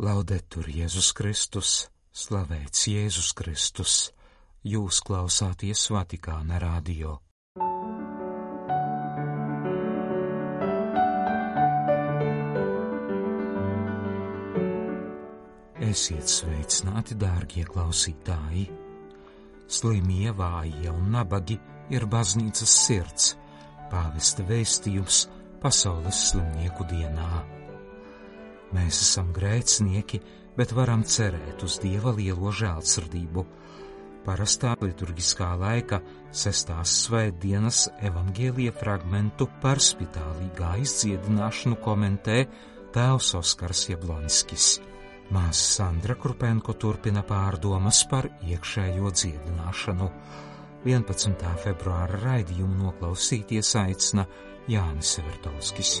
Laudetur Jēzus Kristus, slavēts Jēzus Kristus, jūs klausāties Vatikāna radio. Esiet sveicināti, dārgie klausītāji! Slimie, vājie un nabagi ir baznīcas sirds, pāvesta vēstījums pasaules slimnieku dienā. Mēs esam grēcinieki, bet varam cerēt uz Dieva lielo žēlsirdību. Parastā liturgiskā laika sestās svētdienas evangēlija fragmentu par spitālīgā izdziedināšanu komentē tēvs Oskars Jablonskis. Māsa Sandra Krupenko turpina pārdomas par iekšējo dziedināšanu. 11. februāra raidījumu noklausīties aicina Jānis Severtovskis.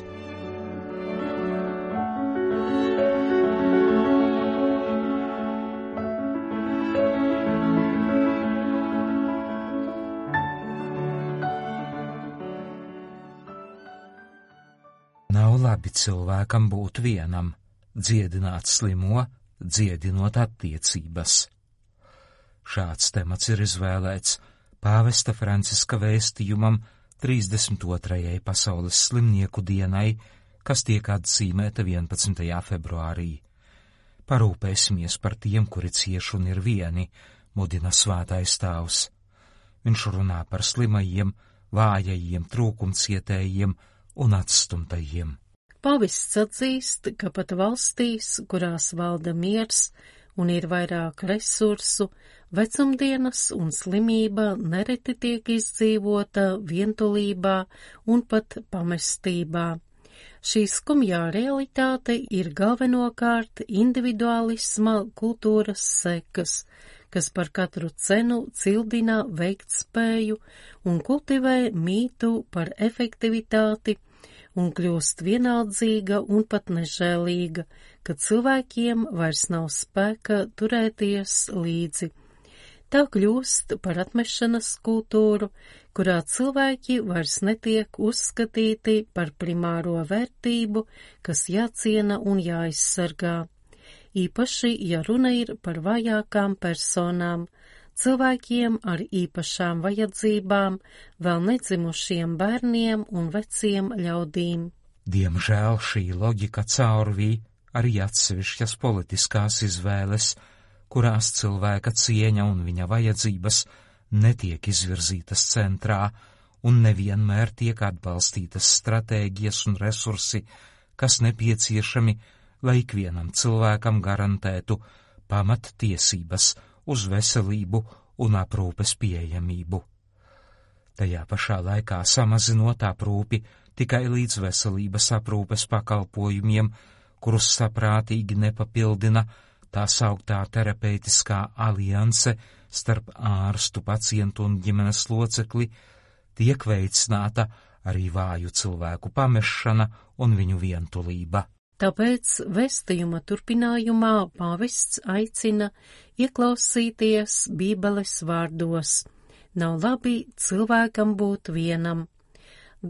Nav labi cilvēkam būt vienam dziedināt slimo, dziedinot attiecības. Šāds temats ir izvēlēts pāvesta Franciska vēstījumam 32. pasaules slimnieku dienai, kas tiek atzīmēta 11. februārī. Parūpēsimies par tiem, kuri cieši un ir vieni, mudina svētais tēvs. Viņš runā par slimajiem, vājajiem, trūkumcietējiem un atstumtajiem. Pavists atzīst, ka pat valstīs, kurās valda miers un ir vairāk resursu, vecumdienas un slimība nereti tiek izdzīvota vientulībā un pat pamestībā. Šī skumjā realitāte ir galvenokārt individualisma kultūras sekas, kas par katru cenu cildina veiktspēju un kultivē mītu par efektivitāti un kļūst vienaldzīga un pat nežēlīga, ka cilvēkiem vairs nav spēka turēties līdzi. Tā kļūst par atmešanas kultūru, kurā cilvēki vairs netiek uzskatīti par primāro vērtību, kas jāciena un jāizsargā. Īpaši, ja runa ir par vajākām personām, cilvēkiem ar īpašām vajadzībām, vēl nedzimušiem bērniem un veciem ļaudīm. Diemžēl šī loģika caurvī arī atsevišķas politiskās izvēles, kurās cilvēka cieņa un viņa vajadzības netiek izvirzītas centrā un nevienmēr tiek atbalstītas stratēģijas un resursi, kas nepieciešami, lai ikvienam cilvēkam garantētu pamat tiesības uz veselību un aprūpes pieejamību. Tajā pašā laikā samazinot aprūpi tikai līdz veselības aprūpes pakalpojumiem, kurus saprātīgi nepapildina tā sauktā terapeitiskā alianse starp ārstu, pacientu un ģimenes locekli, tiek veicināta arī vāju cilvēku pamešana un viņu vientulība. Tāpēc vēstījuma turpinājumā pāvests aicina ieklausīties Bībeles vārdos. Nav labi cilvēkam būt vienam.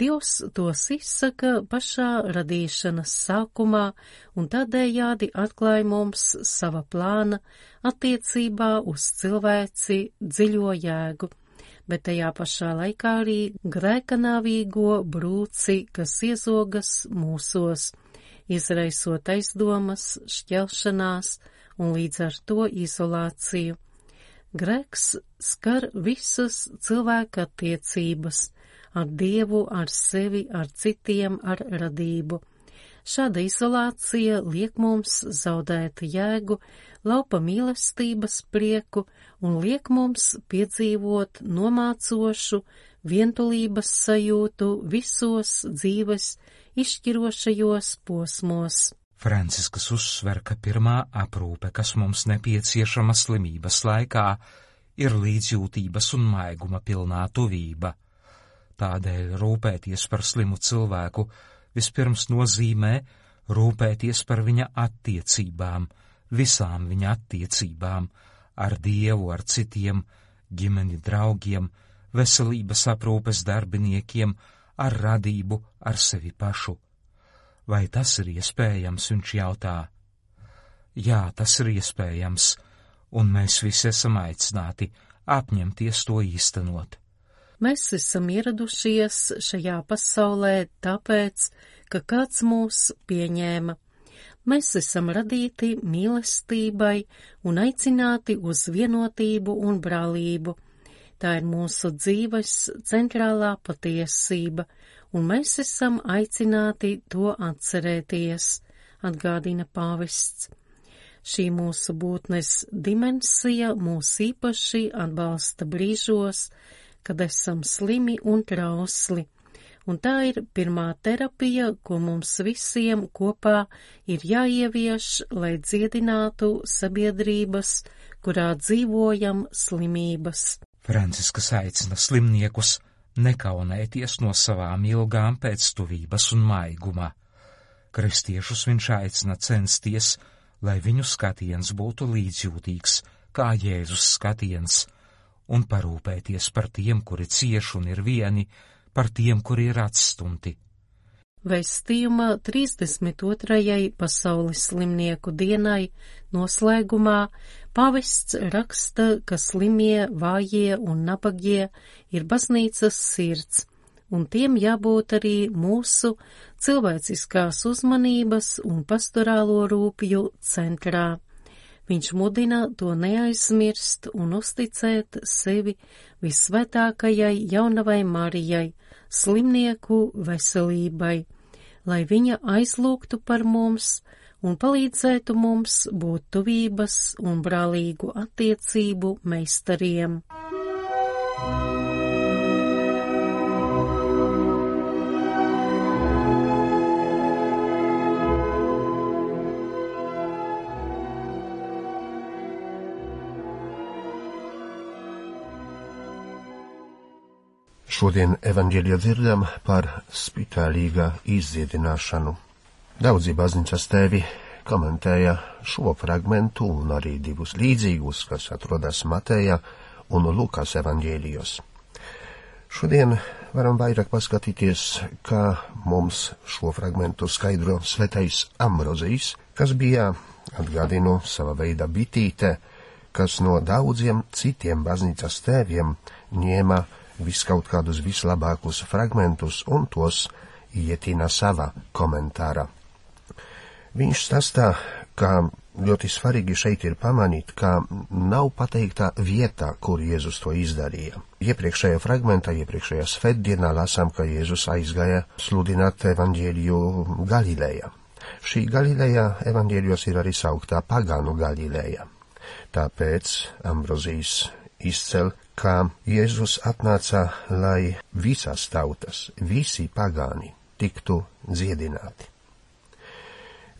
Dievs tos izsaka pašā radīšanas sākumā un tādējādi atklāja mums sava plāna attiecībā uz cilvēci dziļo jēgu, bet tajā pašā laikā arī grēkanāvīgo brūci, kas iezogas mūsos izraisot aizdomas, šķelšanās un līdz ar to izolāciju. Greks skar visas cilvēka attiecības ar Dievu, ar sevi, ar citiem, ar radību. Šāda izolācija liek mums zaudēt jēgu, laupa mīlestības prieku un liek mums piedzīvot nomācošu vientulības sajūtu visos dzīves izšķirošajos posmos. Franciskas uzsver, ka pirmā aprūpe, kas mums nepieciešama slimības laikā, ir līdzjūtības un maiguma pilnā tuvība. Tādēļ rūpēties par slimu cilvēku vispirms nozīmē rūpēties par viņa attiecībām, visām viņa attiecībām, ar Dievu, ar citiem, ģimeni draugiem, veselības aprūpes darbiniekiem, ar radību, ar sevi pašu. Vai tas ir iespējams, viņš jautā? Jā, tas ir iespējams, un mēs visi esam aicināti apņemties to īstenot. Mēs esam ieradušies šajā pasaulē tāpēc, ka kāds mūs pieņēma. Mēs esam radīti mīlestībai un aicināti uz vienotību un brālību. Tā ir mūsu dzīves centrālā patiesība, un mēs esam aicināti to atcerēties, atgādina pāvests. Šī mūsu būtnes dimensija mūs īpaši atbalsta brīžos, kad esam slimi un trausli, un tā ir pirmā terapija, ko mums visiem kopā ir jāievieš, lai dziedinātu sabiedrības, kurā dzīvojam slimības. Franciskas aicina slimniekus nekaunēties no savām ilgām pēctuvības un maiguma. Kristiešus viņš aicina censties, lai viņu skatiens būtu līdzjūtīgs, kā Jēzus skatiens, un parūpēties par tiem, kuri cieš un ir vieni, par tiem, kuri ir atstumti. Vēstījumā 32. pasaules slimnieku dienai noslēgumā Pavests raksta, ka slimie, vājie un nabagie ir baznīcas sirds, un tiem jābūt arī mūsu cilvēciskās uzmanības un pastorālo rūpju centrā. Viņš mudina to neaizmirst un uzticēt sevi visvētākajai jaunavai Marijai, slimnieku veselībai, lai viņa aizlūgtu par mums, un palīdzētu mums būt tuvības un brālīgu attiecību meistariem. Šodien evaņģēļa dzirdam par spitālīgā izdziedināšanu. Daudzi baznīcas tēvi komentēja šo fragmentu un arī divus līdzīgus, kas atrodas Mateja un Lukas evaņģēlijos. Šodien varam vairāk paskatīties, kā mums šo fragmentu skaidro svetais Ambrozijs, kas bija, atgādinu, sava veida bitīte, kas no daudziem citiem baznīcas tēviem ņēma viskaut kādus vislabākus fragmentus un tos ietina savā komentārā. Viņš stāstā, ka ļoti svarīgi šeit ir pamanīt, ka nav pateikta vietā, kur Jēzus to izdarīja. Iepriekšējā fragmentā, iepriekšējā svētdienā lasām, ka Jēzus aizgāja sludināt evaņģēliju Galilejā. Šī Galileja evaņģēļos ir arī sauktā pagānu Galileja. Tāpēc Ambrozijas izcel, ka Jēzus atnāca, lai visas tautas, visi pagāni tiktu dziedināti.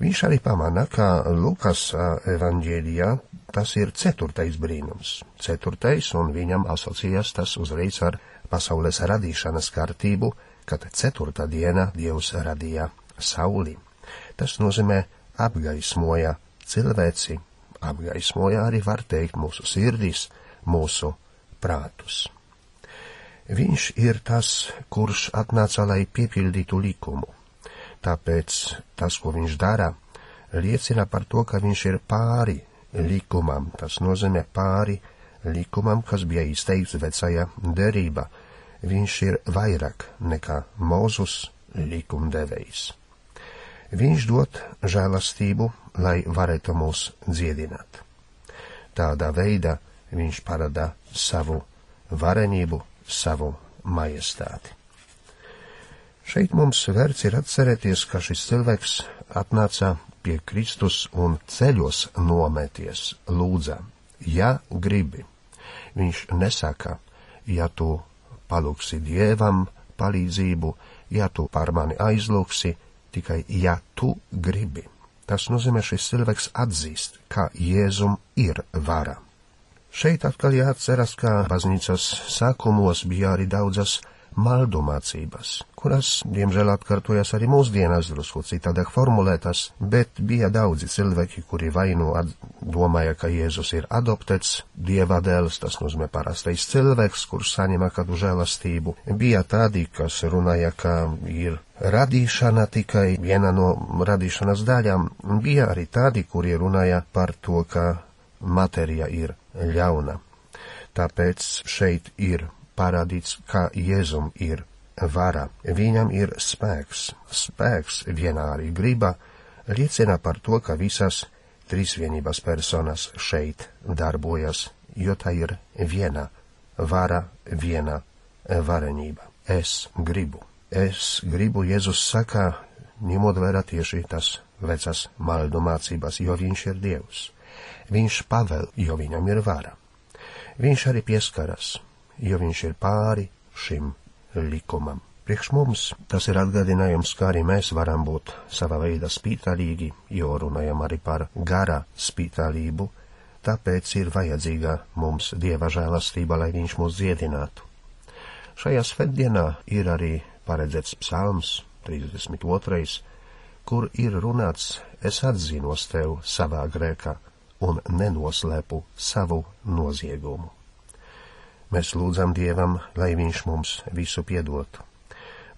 Viņš arī pamana, ka Lukas evaņģēlijā tas ir ceturtais brīnums. Ceturtais, un viņam asociējas tas uzreiz ar pasaules radīšanas kārtību, kad ceturtā diena Dievs radīja sauli. Tas nozīmē apgaismoja cilvēci, apgaismoja arī, var teikt, mūsu sirdis, mūsu prātus. Viņš ir tas, kurš atnāca, lai piepildītu likumu Tāpēc tas, ko viņš dara, liecina par to, ka viņš ir pāri likumam. Tas nozīmē pāri likumam, kas bija izteikts vecajā derībā. Viņš ir vairāk nekā Mozus likumdevējs. Viņš dod žēlastību, lai varētu mūs dziedināt. Tādā veidā viņš parāda savu varenību, savu majestāti. Šeit mums vērts ir atcerēties, ka šis cilvēks atnāca pie Kristus un ceļos nometies, lūdza, ja gribi. Viņš nesaka, ja tu palūksi Dievam palīdzību, ja tu par mani aizlūksi, tikai ja tu gribi. Tas nozīmē, šis cilvēks atzīst, ka Jēzum ir vara. Šeit atkal jāatceras, ka baznīcas sākumos bija arī daudzas maldu mācības, kuras, diemžēl, atkārtojas arī mūsdienās drusku citādāk formulētas, bet bija daudzi cilvēki, kuri vainu domāja, ka Jēzus ir adoptēts, dieva dēls, tas nozīmē parastais cilvēks, kurš saņem kādu žēlastību. Bija tādi, kas runāja, ka ir radīšana tikai viena no radīšanas daļām, bija arī tādi, kuri runāja par to, ka matērija ir ļauna. Tāpēc šeit ir parādīts, kā Jēzum ir vara, viņam ir spēks, spēks vienā arī griba, liecina par to, ka visas trīsvienības personas šeit darbojas, jo tā ir viena vara, viena varenība. Es gribu, es gribu, Jēzus saka, ņemot vērā tieši tas vecas maldu mācības, jo viņš ir Dievs. Viņš pavel, jo viņam ir vara. Viņš arī pieskaras, jo viņš ir pāri šim likumam. Priekš mums tas ir atgādinājums, kā arī mēs varam būt savā veidā spītālīgi, jo runājam arī par gara spītālību, tāpēc ir vajadzīga mums dieva žēlastība, lai viņš mūs dziedinātu. Šajā svētdienā ir arī paredzēts psalms 32, kur ir runāts, es atzinos tev savā grēkā un nenoslēpu savu noziegumu. Mēs lūdzam Dievam, lai Viņš mums visu piedotu.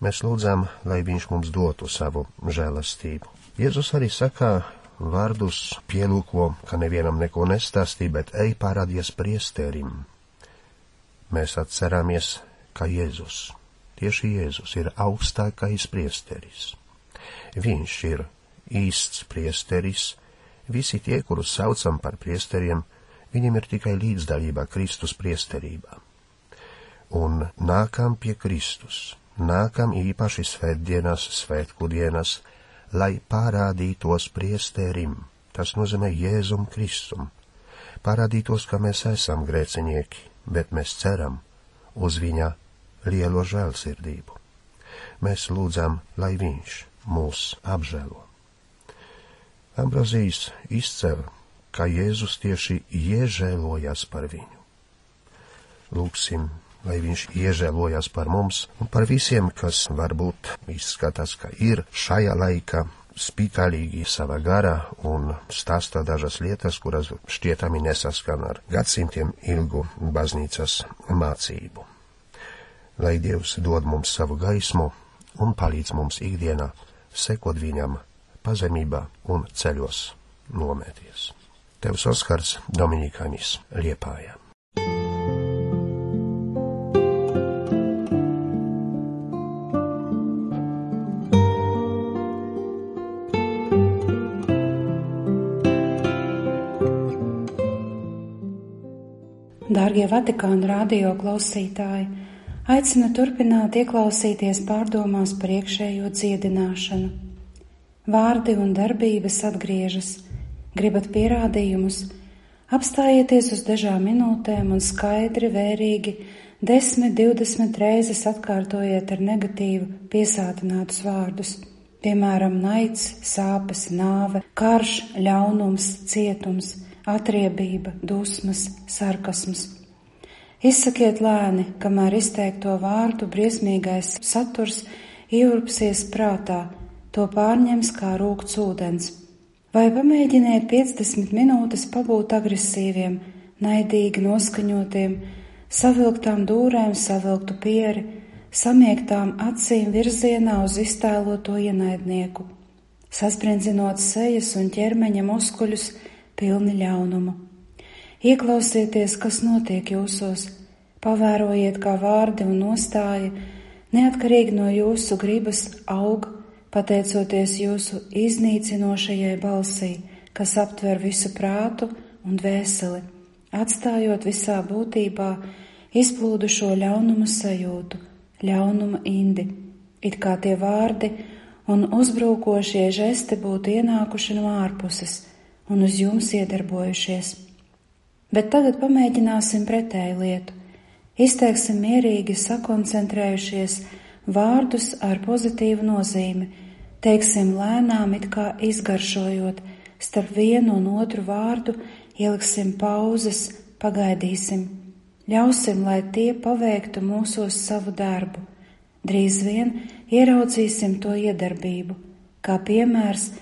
Mēs lūdzam, lai Viņš mums dotu savu žēlastību. Jēzus arī saka vārdus pielūko, ka nevienam neko nestāstī, bet ej parādies priesterim. Mēs atceramies, ka Jēzus, tieši Jēzus ir augstākais priesteris. Viņš ir īsts priesteris, Visi tie, kurus saucam par priesteriem, viņiem ir tikai līdzdalība Kristus priesterībā. Un nākam pie Kristus, nākam īpaši svētdienas, svētku dienas, lai parādītos priesterim, tas nozīmē Jēzum Kristum, parādītos, ka mēs esam grēcinieki, bet mēs ceram uz viņa lielo žēlsirdību. Mēs lūdzam, lai viņš mūs apžēlo. Ambrozijs izcer, ka Jēzus tieši iežēlojas par viņu. Lūksim, lai viņš iežēlojas par mums un par visiem, kas varbūt izskatās, ka ir šajā laikā spītālīgi savā garā un stāsta dažas lietas, kuras šķietami nesaskan ar gadsimtiem ilgu baznīcas mācību. Lai Dievs dod mums savu gaismu un palīdz mums ikdienā sekot viņam pazemībā un ceļos nomēties. Tevs Oskars Dominikānis Liepājā. Dārgie Vatikāna radio klausītāji, aicinu turpināt ieklausīties pārdomās par iekšējo dziedināšanu. Vārdi un darbības atgriežas, gribat pierādījumus, apstājieties uz dažām minūtēm un skaidri, vērīgi, desmit, divdesmit reizes atkārtojiet ar negatīvu piesātinātus vārdus, piemēram, naids, sāpes, nāve, karš, ļaunums, cietums, atriebība, dusmas, sarkasms. Izsakiet lēni, kamēr izteikto vārdu briesmīgais saturs ieurpsies prātā to pārņems kā rūkts ūdens. Vai pamēģiniet 50 minūtes pabūt agresīviem, naidīgi noskaņotiem, savilktām dūrēm, savilktu pieri, samiektām acīm virzienā uz iztēloto ienaidnieku, sasprindzinot sejas un ķermeņa muskuļus pilni ļaunumu. Ieklausieties, kas notiek jūsos, pavērojiet, kā vārdi un nostāja, neatkarīgi no jūsu gribas aug pateicoties jūsu iznīcinošajai balsī, kas aptver visu prātu un dvēseli, atstājot visā būtībā izplūdušo ļaunuma sajūtu, ļaunuma indi, it kā tie vārdi un uzbrukošie žesti būtu ienākuši no ārpuses un uz jums iedarbojušies. Bet tagad pamēģināsim pretēju lietu. Izteiksim mierīgi sakoncentrējušies vārdus ar pozitīvu nozīmi, teiksim lēnām, it kā izgaršojot, starp vienu un otru vārdu ieliksim pauzes, pagaidīsim, ļausim, lai tie paveiktu mūsos savu darbu, Drīz vien ieraudzīsim to iedarbību, kā piemērs,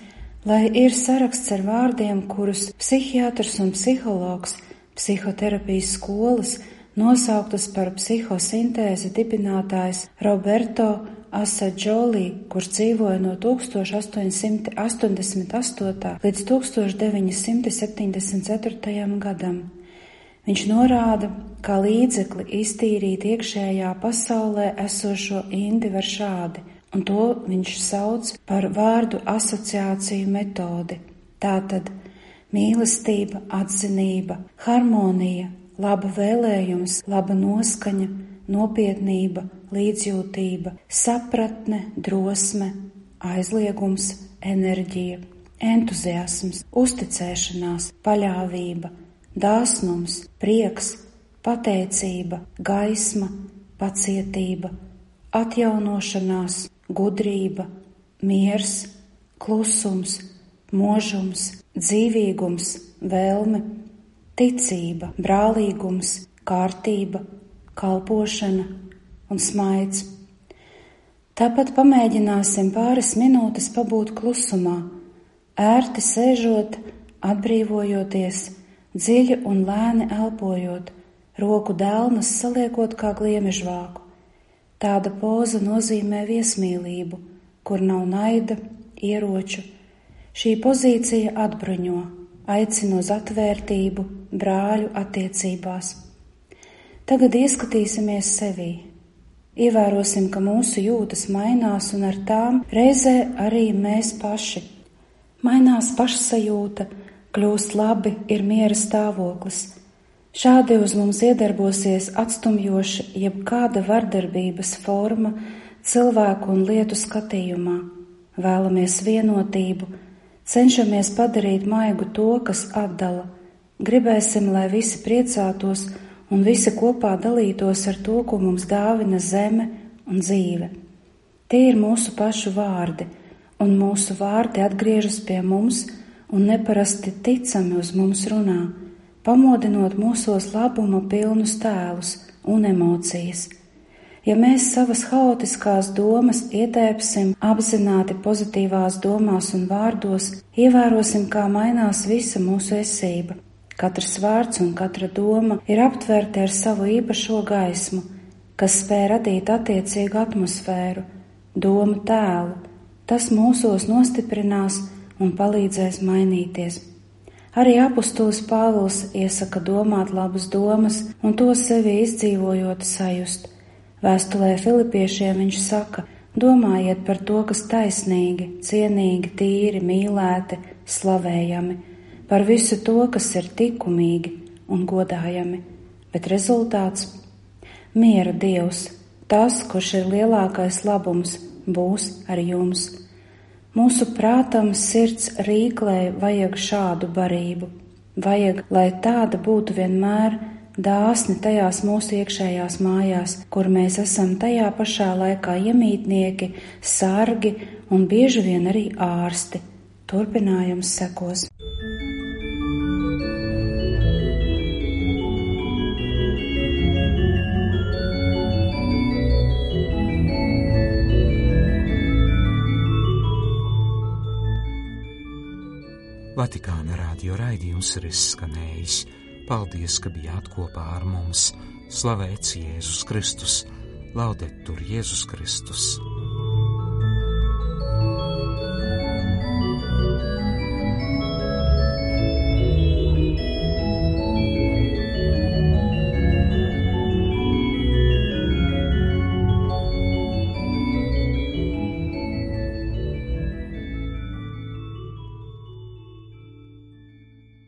lai ir saraksts ar vārdiem, kurus psihiatrs un psihologs, psihoterapijas skolas nosauktas par psihosintēzi dibinātājs Roberto Asadžolī, kurš dzīvoja no 1888. līdz 1974. gadam. Viņš norāda, ka līdzekli iztīrīt iekšējā pasaulē esošo indi var šādi, un to viņš sauc par vārdu asociāciju metodi. Tātad mīlestība, atzinība, harmonija, laba vēlējums, laba noskaņa, nopietnība, līdzjūtība, sapratne, drosme, aizliegums, enerģija, entuziasms, uzticēšanās, paļāvība, dāsnums, prieks, pateicība, gaisma, pacietība, atjaunošanās, gudrība, miers, klusums, mūžums, dzīvīgums, vēlme, ticība, brālīgums, kārtība, kalpošana, un smaids. Tāpat pamēģināsim pāris minūtes pabūt klusumā, ērti sēžot, atbrīvojoties, dziļi un lēni elpojot, roku dēlnas saliekot kā gliemežvāku. Tāda poza nozīmē viesmīlību, kur nav naida, ieroču. Šī pozīcija atbruņo, aicina uz atvērtību, brāļu attiecībās. Tagad ieskatīsimies sevī, Ievērosim, ka mūsu jūtas mainās un ar tām reizē arī mēs paši. Mainās pašsajūta, kļūst labi, ir miera stāvoklis. Šādi uz mums iedarbosies atstumjoša jebkāda vardarbības forma cilvēku un lietu skatījumā. Vēlamies vienotību, cenšamies padarīt maigu to, kas atdala. Gribēsim, lai visi priecātos un visi kopā dalītos ar to, ko mums dāvina zeme un dzīve. Tie ir mūsu pašu vārdi, un mūsu vārdi atgriežas pie mums un neparasti ticami uz mums runā, pamodinot mūsos labuma pilnus tēlus un emocijas. Ja mēs savas haotiskās domas ietēpsim apzināti pozitīvās domās un vārdos, ievērosim, kā mainās visa mūsu esība Katrs vārds un katra doma ir aptverti ar savu īpašo gaismu, kas spēj radīt attiecīgu atmosfēru, domu tēlu. Tas mūsos nostiprinās un palīdzēs mainīties. Arī apustulis Pāvils iesaka domāt labas domas un to sevi izdzīvojot sajust. Vēstulē Filipiešiem viņš saka: Domājiet par to, kas taisnīgi, cienīgi, tīri, mīlēti, slavējami par visu to, kas ir likumīgi un godājami, bet rezultāts - miera Dievs, tas, kurš ir lielākais labums, būs ar jums. Mūsu prātam sirds rīklē vajag šādu barību, vajag, lai tāda būtu vienmēr dāsni tajās mūsu iekšējās mājās, kur mēs esam tajā pašā laikā iemītnieki, sargi un bieži vien arī ārsti. Turpinājums sekos. Vatikāna radio raidījums ir izskanējis. Paldies, ka bijāt kopā ar mums! Slavēts Jēzus Kristus! Laudetur Jēzus Kristus!